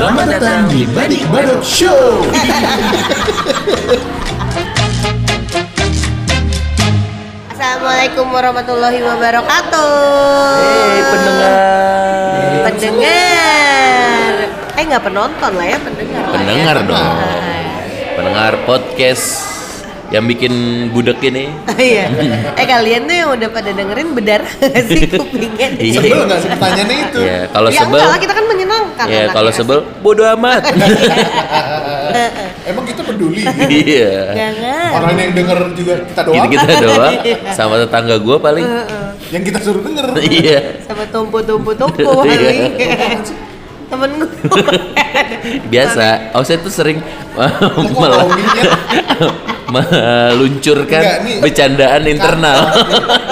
Selamat datang di Badik Badok Show. Assalamualaikum warahmatullahi wabarakatuh. Hei pendengar. Pendengar. Eh nggak penonton lah ya pendengar. ya. Pendengar dong. Ah, Pendengar podcast yang bikin budek ini. Iya. Eh kalian tuh yang udah pada dengerin berdarah nggak sih kupingnya? Iya. Sebel nggak sih pertanyaannya itu? Ya, kalau ya sebel enggak lah kita kan menyenangkan. ya anaknya. kalau sebel bodo amat. Emang kita peduli? Iya. Jangan. Orang yang denger juga kita doang. Gitu kita doang sama tetangga gua paling. Yang kita suruh denger. Iya. Sama tumpu-tumpu-tumpu Iya. paling. Temen gue. Biasa. Oh, saya tuh sering Lu ya? meluncurkan Enggak, nih. bercandaan internal.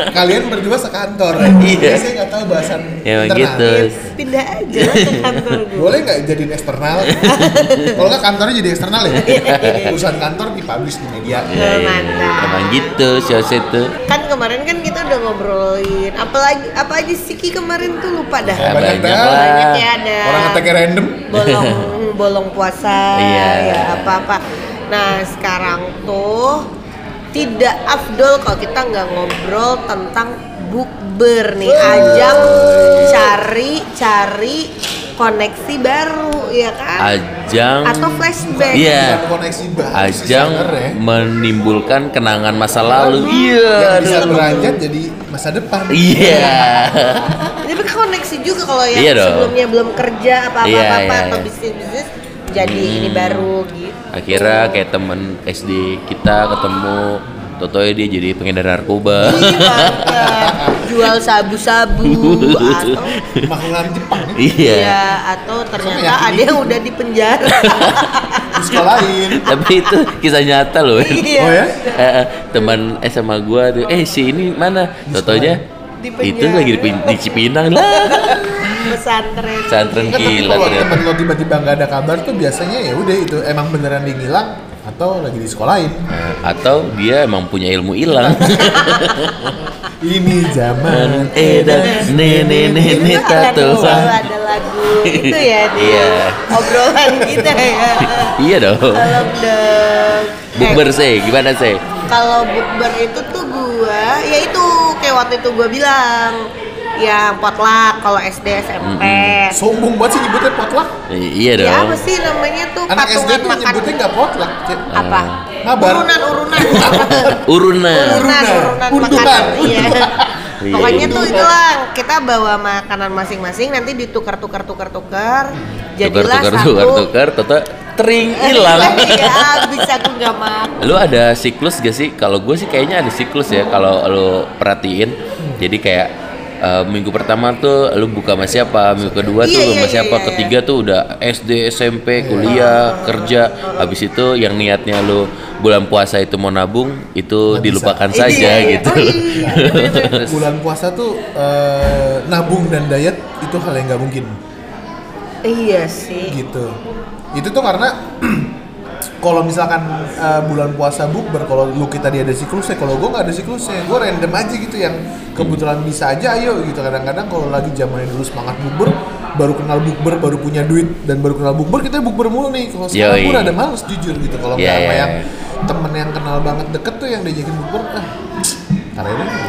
Kalian berdua sekantor. Iya. Jadi saya nggak tahu bahasan Ya internal. gitu. Pindah aja ke kantor gue. Boleh nggak jadiin eksternal? Kalau nggak kantornya jadi eksternal ya? Urusan kantor dipublish di media. Ya, ya. Mantap. Emang gitu sih itu. Kan kemarin kan kita udah ngobrolin apalagi apa aja sih Ki kemarin tuh lupa dah. Ya, Banyak banyak dah. Banyak ya ada. Orang ngeteknya random. bolong bolong puasa Iya. ya apa apa nah sekarang tuh tidak afdol kalau kita nggak ngobrol tentang bukber nih ajang cari cari koneksi baru ya kan Ajang atau flashback Iya. Koneksi baru Ajang menimbulkan kenangan masa lalu. Yang Iya. bisa aduh. beranjak jadi masa depan. Iya. tapi koneksi juga kalau yang Iya dong. sebelumnya belum kerja apa apa Iya, apa, iya, atau iya. bisnis bisnis jadi Hmm. ini baru gitu Akhirnya kayak temen SD kita ketemu Totoy dia jadi pengedar narkoba. Iya, jual sabu-sabu atau Makanan Jepang ya. iya. ya atau ternyata ada yang udah di penjara sekolahin. Tapi itu kisah nyata loh. Iya. Oh ya? Eh, eh, teman SMA gua tuh, eh si ini mana? Totonya Di itu lagi di, di Cipinang lah. pesantren Pesantren Kan gila kalau ternyata. temen lo tiba-tiba nggak ada kabar tuh biasanya ya udah itu emang beneran dia ngilang atau lagi di sekolahin. Eh, Atau dia emang punya ilmu hilang. Ini zaman Edan nene nene Itu kan tato. ada lagu itu ya di Iya. obrolan kita ya Iya dong. kalau dong Bukber sih, gimana sih? kalau bukber itu tuh gua ya itu kayak waktu itu gua bilang yang potluck kalau SD SMP sombong banget sih nyebutnya potluck. I- Iya ya dong. apa sih namanya tuh Anak SD tuh makan nyebutnya nggak potluck. Cek. apa Ngabar. urunan urunan Urunan. urunan Urunan. makanan iya Iya, pokoknya iya. tuh itulah kita bawa makanan masing-masing nanti ditukar tukar tukar tukar Tukar jadilah tukar satu tukar tukar, toto tering hilang. ya habis aku nggak makan Lu ada siklus gak sih? Kalau gue sih kayaknya ada siklus ya kalau lu perhatiin. Jadi kayak eh, minggu pertama tuh lu buka sama siapa, minggu kedua tuh Iya, iya, sama iya, siapa, iya, ketiga tuh udah SD, SMP, kuliah, kerja. Habis itu yang niatnya lu bulan puasa itu mau nabung itu Nggak dilupakan bisa. saja Iya, iya. gitu. Oh, iya. Terus- Bulan puasa tuh eh, nabung dan diet itu hal yang nggak mungkin iya sih gitu. Itu tuh karena kalau misalkan eh, bulan puasa bukber kalau lu kita dia ada siklusnya kalau gue nggak ada siklusnya gue random aja gitu yang kebetulan bisa aja ayo gitu. Kadang-kadang kalau lagi zamannya dulu semangat bukber baru kenal bukber baru punya duit dan baru kenal bukber kita bukber mulu nih. Kalau sekarang gue ada males jujur gitu. Kalau nggak Iya, sama iya, yang iya. temen yang kenal banget deket tuh yang diajakin bukber ah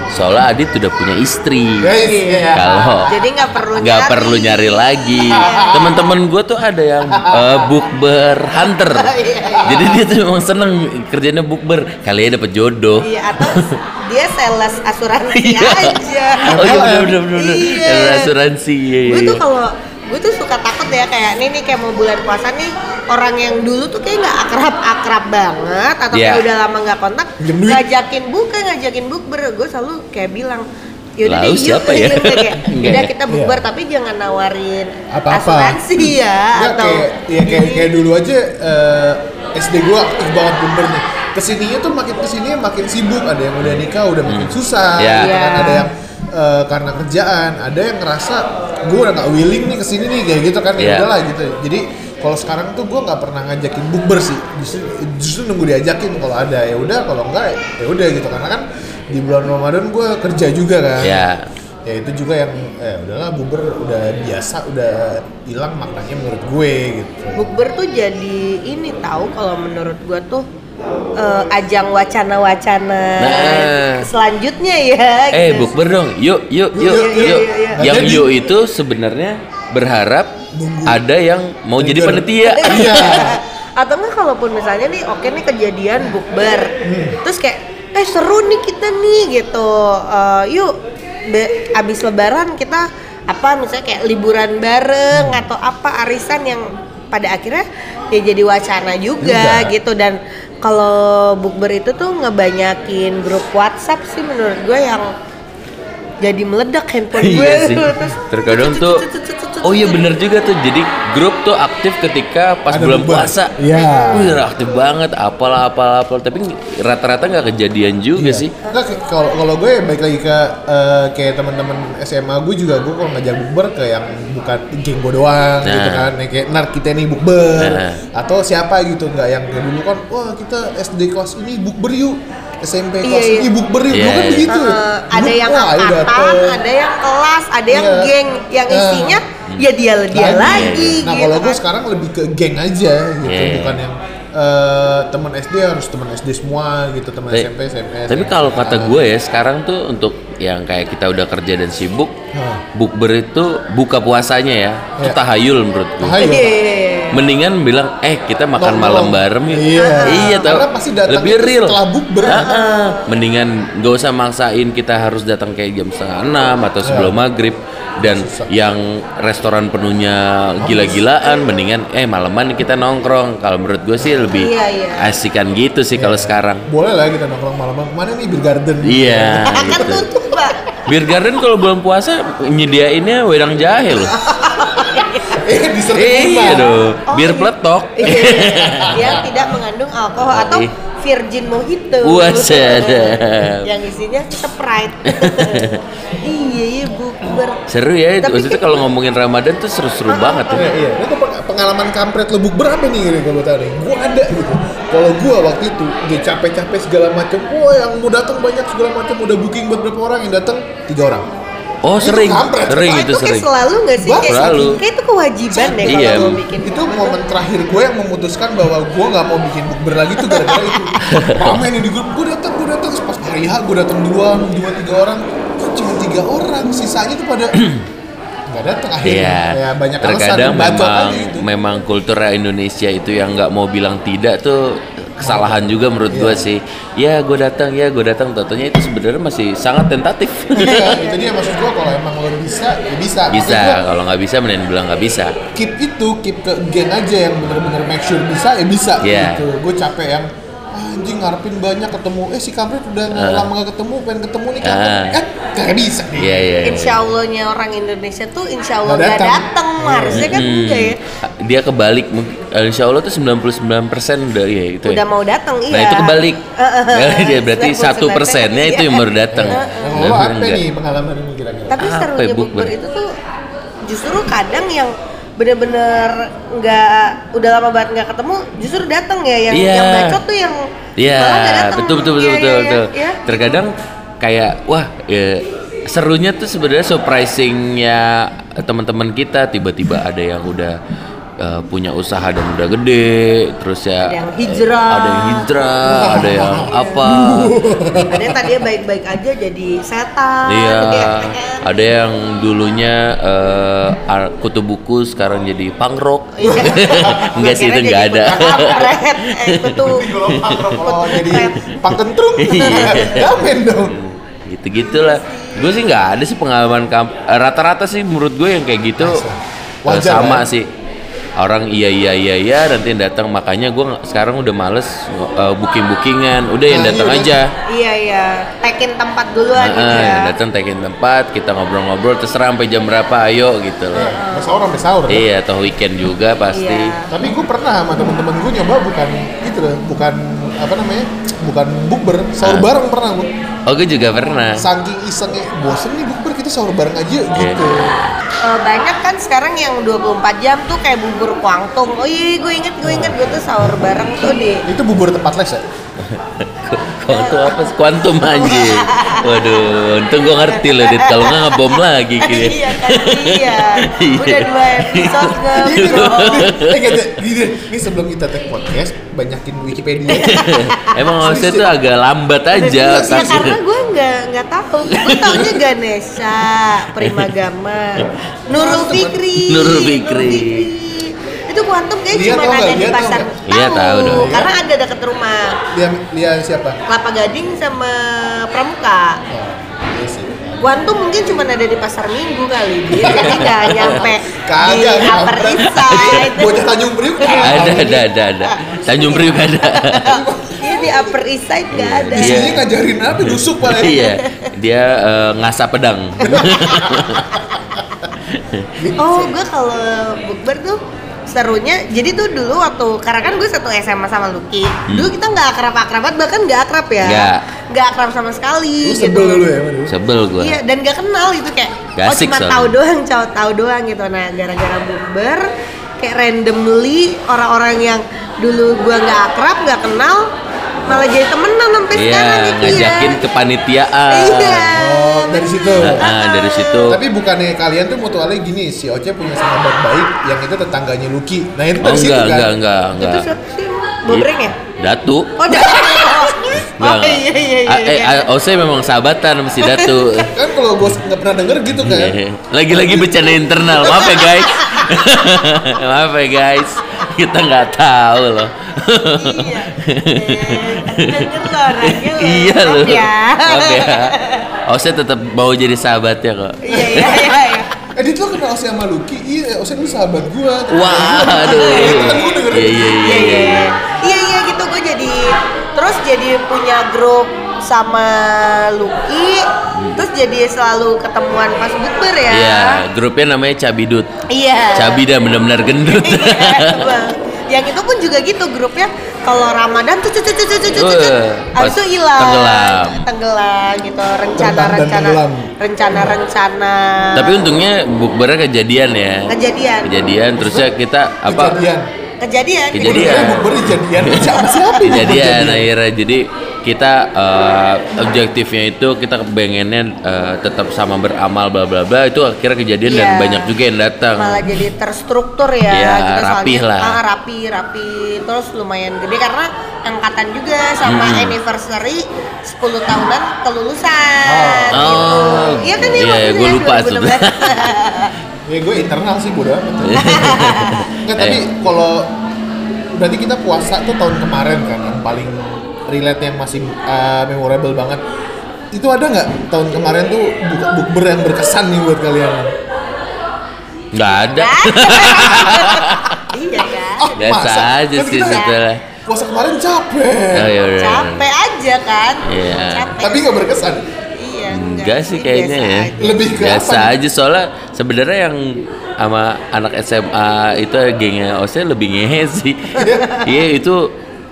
Soalnya Adit udah punya istri. guys ya Kalau jadi nggak perlu nggak nyari. perlu nyari lagi. Teman-teman gue tuh ada yang eh, bukber hunter. Jadi dia tuh memang seneng kerjanya bukber. Kali ya dapet jodoh. iya atau dia sales asuransi Iya. aja Oh iya bener bener bener. Iya. Asuransi. Iya, iya, gue tuh iya. kalau gue tuh suka takut ya kayak nih nih kayak mau bulan puasa nih orang yang dulu tuh kayak nggak akrab akrab banget atau Iya. kayak udah lama nggak kontak ngajakin buka ngajakin bukber gue selalu kayak bilang yaudah Lalu deh yuk siapa ya? Gitu, kayak, udah ya? kita bukber tapi jangan nawarin Apa-apa. asuransi ya Nggak, atau kayak ya kayak kayak dulu aja eh, SD gua aktif banget bukber nih ke sininya tuh makin ke sini makin sibuk ada yang udah nikah udah makin susah Ya. gitu kan Iya. ada yang eh, karena kerjaan ada yang ngerasa gua udah nggak willing nih ke sini nih kayak gitu kan ya Iya. udahlah gitu jadi kalau sekarang tuh gua nggak pernah ngajakin bukber sih justru justru nunggu diajakin kalau ada ya udah kalau enggak ya udah gitu karena kan di bulan Ramadan gua kerja juga kan Ya. ya itu juga yang eh udahlah bukber udah biasa udah hilang maknanya menurut gue gitu Bukber tuh jadi ini tahu kalau menurut gua tuh eh, ajang wacana-wacana Nah. selanjutnya ya. Eh, gitu. bukber dong. Yuk, yuk, yuk, Yuk, yuk. yuk, yuk, yuk. Yang yuk itu sebenarnya berharap Nunggu. ada yang mau jadi Nunggu. panitia. iya Atau enggak kalaupun misalnya nih oke nih kejadian bukber. Hmm. Terus kayak eh seru nih kita nih gitu. Eh, yuk be- abis lebaran kita apa misalnya kayak liburan bareng Hmm. atau apa arisan yang pada akhirnya ya jadi wacana juga, Juga. gitu dan kalau bukber itu tuh ngebanyakin grup WhatsApp sih menurut gue yang jadi meledak handphone gue Iya sih. Terus Terkadang tuh Oh iya bener juga tuh. Jadi grup tuh aktif ketika pas Ada bulan puasa. Iya. Wih, aktif banget apalah apalah apalah tapi rata-rata nggak kejadian juga Iya. sih. Kalau kalau gue balik lagi ke eh, kayak teman-teman SMA gue juga gue kalau ngajak bukber ke yang bukan geng gue doang Nah. gitu kan Yang kayak nar kita nih bukber Nah. atau siapa gitu nggak yang dulu kan wah kita SD kelas ini bukber yuk SMP Iya, kelas iya. ini bukber yuk Iya, dulu kan iya. begitu Eh, ada yang wah, angkatan, ada yang kelas, ada yang Iya. geng, yang Nah. isinya ya dia dia lagi, Nah gitu kalau gue kan. sekarang lebih ke geng aja gitu, Iya. bukan yang eh, teman SD harus teman SD semua gitu, teman SMP SMP. Tapi kalau kata gue ya sekarang tuh untuk yang kayak kita udah kerja dan sibuk, Hah. bukber itu buka puasanya ya, itu Iya. tahayul menurut gue. Tahayul. Iya. Mendingan bilang, eh kita makan malam bareng yuk. Iya. iya tau. Karena pasti datang Lebih real. setelah bukber. Ah, ah. Mendingan gak usah maksain kita harus datang kayak jam setengah enam atau sebelum maghrib dan Susah. yang restoran penuhnya gila-gilaan mendingan eh malaman kita nongkrong kalau menurut gue sih lebih Iya, iya. asikan gitu sih kalau sekarang Boleh lah kita nongkrong malam Ke mana nih Beer Garden? iya Kan gitu tutup, Pak. Beer Garden kalau bulan puasa nyediainnya wedang jahe loh eh di Serta iya dong Oh, bir iya. peletok yang tidak mengandung alkohol atau Ih. virgin mojito. Wasadap. yang isinya Sprite. iya, iya bukber. seru ya Tapi maksudnya kalau ngomongin Ramadan tuh seru-seru banget ya Iya, iya. Itu peng- pengalaman kampret lo bukber apa nih gini kalau tahu nih? Gua ada gitu. Kalau gua waktu itu dia capek-capek segala macam, wah yang mau datang banyak segala macam, udah booking buat berapa orang yang datang tiga orang. Oh Itu sering kampret. sering Oh, itu kayak sering selalu nggak sih? Kayak, selalu. kayak itu kewajiban deh Iya. kalau mau bikin itu bukber. momen terakhir gue yang memutuskan bahwa gue nggak mau bikin bukber lagi tuh gara-gara itu ramai nih di grup gue datang gue datang pas hari H gue datang dua dua tiga orang kok cuma tiga orang sisanya tuh pada nggak datang akhirnya Iya, ya banyak terkadang alasan memang memang kultur Indonesia itu yang nggak mau bilang tidak tuh kesalahan juga menurut Iya. gua sih. Ya gue datang, ya gue datang. Tentunya itu sebenarnya masih sangat tentatif. Iya, itu dia maksud gue kalau emang lo bisa ya bisa bisa, kalau nggak bisa mending bilang nggak bisa. keep itu keep ke geng aja yang bener-bener make sure bisa ya bisa Iya. gitu gue capek yang "Ah, anjing ngarepin banyak ketemu eh si kampret udah nggak lama gak ketemu pengen ketemu nih kampret Ah. kan gak bisa nih Iya iya. iya. Insya Allahnya orang Indonesia tuh Insya Allah nggak datang. datang, harusnya kan Hmm. enggak ya. Dia kebalik, mungkin- eh, Insya Allah tuh 99% udah ya itu. Udah ya. mau datang iya. Nah itu kebalik. Heeh. dia berarti 99% satu persennya itu yang baru datang. Nah, Nah, lo apa enggak. nih pengalaman ini kira-kira Tapi Apa serunya ya, bukber itu tuh justru kadang yang bener-bener nggak udah lama banget nggak ketemu justru datang ya yang Iya. yang bacot tuh yang Iya, betul betul betul Iya, betul iya, betul. iya. Terkadang kayak wah ya, serunya tuh sebenarnya surprisingnya teman-teman kita tiba-tiba ada yang udah uh, punya usaha dan udah gede, terus ya Ada yang hijrah. ada yang hijrah, ada yang apa, Ada yang tadinya baik-baik aja jadi setan. iya, ya. ada yang dulunya uh, kutu buku sekarang jadi pangrok, Iya. enggak sih itu enggak ada. kampret. Eh, kalau jadi pangkentrung Iya. gamen dong gitu gitulah gue sih nggak ada sih pengalaman kamp rata-rata sih menurut gue yang kayak gitu Wajar, sama ya? sih orang iya iya iya iya nanti yang datang. Makanya gue sekarang udah males booking bookingan udah yang Nah, datang iya, aja. Iya iya, tekin tempat duluan gitu Heeh, ya. datang taking tempat kita ngobrol-ngobrol terserah sampai jam berapa ayo gitu loh. Sampai sahur sampai sahur kan? iya atau weekend juga pasti. Iya. tapi gue pernah sama temen-temen gue nyoba bukan gitu loh bukan apa namanya bukan bukber sahur Ah. bareng pernah gue oh gue juga pernah. Saking isengnya bosen nih bukber kita sahur bareng aja gitu eh, banyak kan sekarang yang 24 jam tuh kayak bubur kuangtung. Oh iya, gue inget, gue inget gue tuh sahur bareng tuh di Itu bubur tempat les ya? Kuantum apa? sih? Kuantum anjir. Waduh, untung gua ngerti loh, Dit. Kalau nggak ngebom lagi kiri. iya kan iya. Udah dua episode eh, gini, ini sebelum kita take podcast, banyakin Wikipedia. Emang maksudnya tuh agak lambat aja. Iya, Ya tapi- karena gue nggak nggak tahu, gue taunya Ganesha, Primagama, Nurul Fikri, Nurul Fikri. Itu kuantum kayak Dia cuma ada di Dia pasar. Iya, tahu dong. Karena ada dekat rumah. Dia, dia siapa? Kelapa Gading sama Pramuka. Oh, iya sih. Kuantum mungkin cuma ada di pasar Minggu kali, Dit. jadi nggak nyampe di Kagak, Upper. East Side. Bocah Tanjung Priuk. Ada, ada, ada, ada. Tanjung Priuk ada. Iya di Upper East Side nggak ada. Di sini ngajarin apa? Nusuk pak. Iya, dia eh, ngasah pedang. Oh, gue kalau bukber tuh serunya jadi tuh dulu waktu karena kan gue satu SMA sama Lucky dulu kita nggak akrab akrabat bahkan nggak akrab ya Hmm. Nggak. nggak akrab sama sekali Lu gitu sebel dulu ya, Madu? Sebel gua. iya dan nggak kenal itu kayak Nggak oh cuma soalnya. tahu doang cowok tahu doang gitu nah gara-gara bukber kayak randomly orang-orang yang dulu gue nggak akrab nggak kenal malah jadi temenan sampai Iya, sekarang gitu ya ngajakin kepanitiaan. iya Oh, dari situ. Ah, dari situ. Tapi bukannya kalian tuh mutualnya gini, si Oce punya sahabat baik yang itu tetangganya Lucky. Nah itu Oh dari situ enggak, kan? enggak, enggak, itu enggak. siapa sih bobreng ya Datu. oh dah Enggak, oh iya iya iya, Eh, iya. Ose memang sahabatan sama si Datu. Kan kalau gue nggak pernah denger gitu kan? Iya. Lagi-lagi bercanda internal. Maaf ya guys. Maaf ya guys. Kita nggak tahu loh. Iya Eh, denger lo orangnya lo. iya Maaf loh. ya ya. Ose tetap mau jadi sahabatnya kok. iya iya iya iya. Eh dia tuh kenal Oce sama Lucky, iya Oce ini sahabat gue. Wah, aduh. Itu kan. Iya, iya, iya, iya iya. iya iya iya gitu gue jadi terus jadi punya grup sama Lucky terus jadi selalu ketemuan pas bukber ya Iya, grupnya namanya Cabidut. iya Cabi dah benar-benar gendut. Iya, Bang. Yang itu pun juga gitu grupnya kalau Ramadan tuh cucu cucu cucu cucu pas itu hilang tenggelam. tenggelam gitu rencana rencana rencana rencana Tapi untungnya bukbernya kejadian ya. kejadian Kejadian terusnya kita apa? Kejadian. kejadian Kejadian. Kejadian Kejadian bukber akhirnya jadi kita eh, objektifnya itu kita pengennya eh, tetap sama beramal bla bla bla itu akhirnya kejadian dan Iya. banyak juga yang datang. malah jadi terstruktur ya Iya, gitu rapih soalnya. lah. Ah, rapi rapi terus lumayan gede karena angkatan juga sama Hmm. anniversary 10 tahunan kelulusan Oh. gitu. Oh. iya kan ya Iya, itu gua ya, lupa 2016. Ya gue internal sih bodo amat. Nggak, tapi Eh. kalau berarti kita puasa tuh tahun kemarin kan yang paling relate yang masih uh, memorable banget. Itu ada nggak tahun kemarin tuh buk- bukber yang berkesan nih buat kalian? Nggak ada. iya kan Ah, Biasa masa? aja Kan sih setelah. Puasa kemarin capek. Oh, iya, udah. capek aja kan Iya. capek Tapi nggak berkesan. iya Enggak sih kayaknya biasa ya. aja. Lebih ke Biasa apa aja soalnya sebenarnya yang sama anak SMA itu gengnya Ose lebih ngehe sih. Iya itu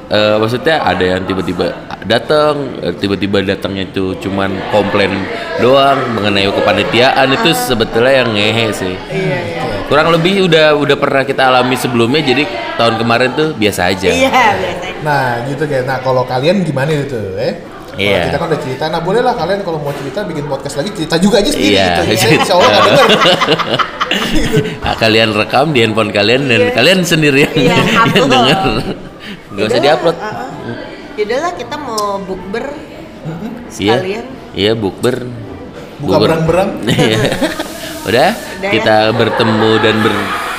eh, maksudnya ada yang tiba-tiba datang, eh, tiba-tiba datangnya itu cuman komplain doang mengenai kepanitiaan itu sebetulnya yang ngehe sih. iya iya Kurang lebih udah udah pernah kita alami sebelumnya jadi tahun kemarin tuh biasa aja. iya biasa Nah gitu kayak. Nah kalau kalian gimana itu? Eh? Iya. kita kan udah cerita, nah boleh lah kalian kalau mau cerita bikin podcast lagi cerita juga aja sendiri Iya, gitu. cerita. Insya Allah. Nah, kalian rekam di handphone kalian dan Iya. kalian sendiri yang, Iya, yang upload. Gak usah diupload uh, uh. yaudahlah kita mau bukber iya. sekalian iya yeah. bukber buka berang-berang iya. udah, udah ya. kita bertemu dan ber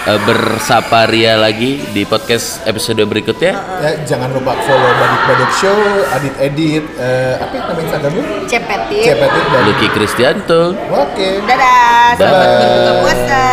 eh, bersaparia lagi di podcast episode berikutnya. Ya, jangan lupa follow Badik Badik Show, Adit Edit, uh, apa yang nama Instagramnya? Cepetit. Cepetit dan Lucky Kristianto. Oke. Okay. Dadah. Selamat berbuka puasa.